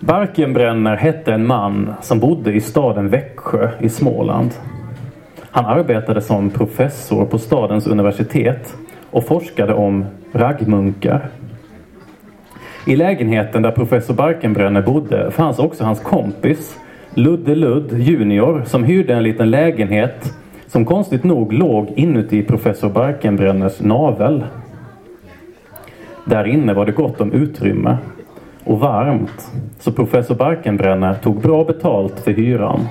Barkenbränner hette en man som bodde i staden Växjö i Småland. Han arbetade som professor på stadens universitet och forskade om raggmunkar. I lägenheten där professor Barkenbränner bodde fanns också hans kompis Ludde Ludd junior som hyrde en liten lägenhet som konstigt nog låg inuti professor Barkenbränners navel. Där inne var det gott om utrymme och varmt så professor Barkenbränner tog bra betalt för hyran.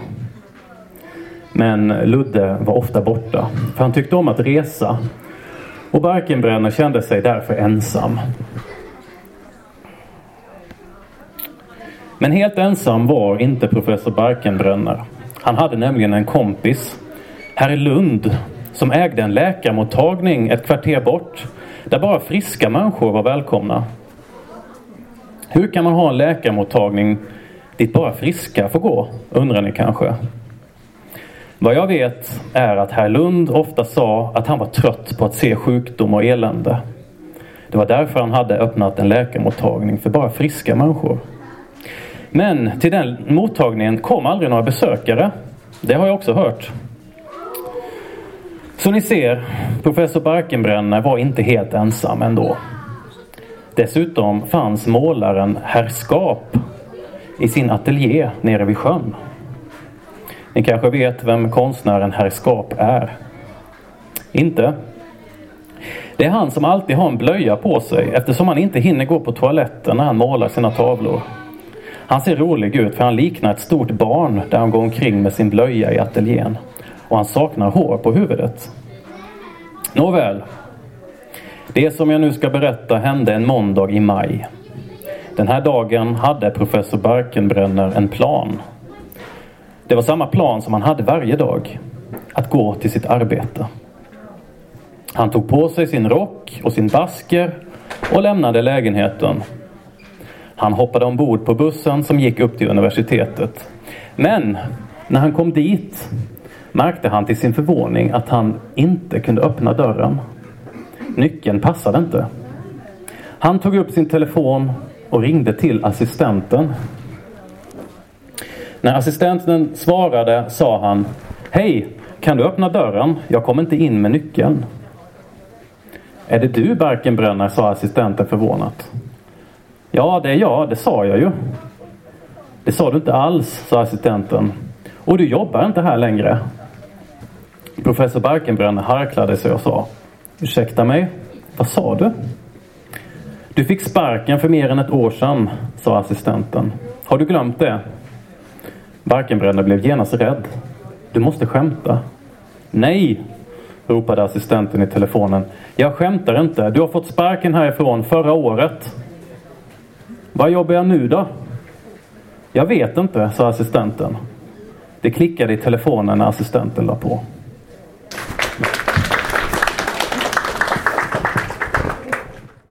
Men Ludde var ofta borta för han tyckte om att resa och Barkenbränner kände sig därför ensam. Men helt ensam var inte professor Barkenbränner. Han hade nämligen en kompis, herr Lund, som ägde en läkarmottagning ett kvarter bort där bara friska människor var välkomna. Hur kan man ha en läkarmottagning dit bara friska får gå, undrar ni kanske? Vad jag vet är att herr Lund ofta sa att han var trött på att se sjukdom och elände. Det var därför han hade öppnat en läkarmottagning för bara friska människor. Men till den mottagningen kom aldrig några besökare. Det har jag också hört. Så ni ser, professor Barkenbrenner var inte helt ensam ändå. Dessutom fanns målaren Herr Skap i sin ateljé nere vid sjön. Ni kanske vet vem konstnären Herr Skap är? Inte? Det är han som alltid har en blöja på sig eftersom han inte hinner gå på toaletten när han målar sina tavlor. Han ser rolig ut för han liknar ett stort barn där han går omkring med sin blöja i ateljén. Och han saknar hår på huvudet. Nåväl. Det som jag nu ska berätta hände en måndag i maj. Den här dagen hade professor Barkenbrenner en plan. Det var samma plan som han hade varje dag. Att gå till sitt arbete. Han tog på sig sin rock och sin basker och lämnade lägenheten han hoppade ombord på bussen som gick upp till universitetet. Men när han kom dit märkte han till sin förvåning att han inte kunde öppna dörren. Nyckeln passade inte. Han tog upp sin telefon och ringde till assistenten. När assistenten svarade sa han Hej, kan du öppna dörren? Jag kommer inte in med nyckeln. Är det du Barkenbränner? sa assistenten förvånat. Ja, det är jag, det sa jag ju. Det sa du inte alls, sa assistenten. Och du jobbar inte här längre. Professor Barkenbränn harklade sig och sa Ursäkta mig, vad sa du? Du fick sparken för mer än ett år sedan, sa assistenten. Har du glömt det? Barkenbränner blev genast rädd. Du måste skämta. Nej, ropade assistenten i telefonen. Jag skämtar inte. Du har fått sparken härifrån förra året. Vad jobbar jag nu då? Jag vet inte, sa assistenten. Det klickade i telefonen när assistenten la på.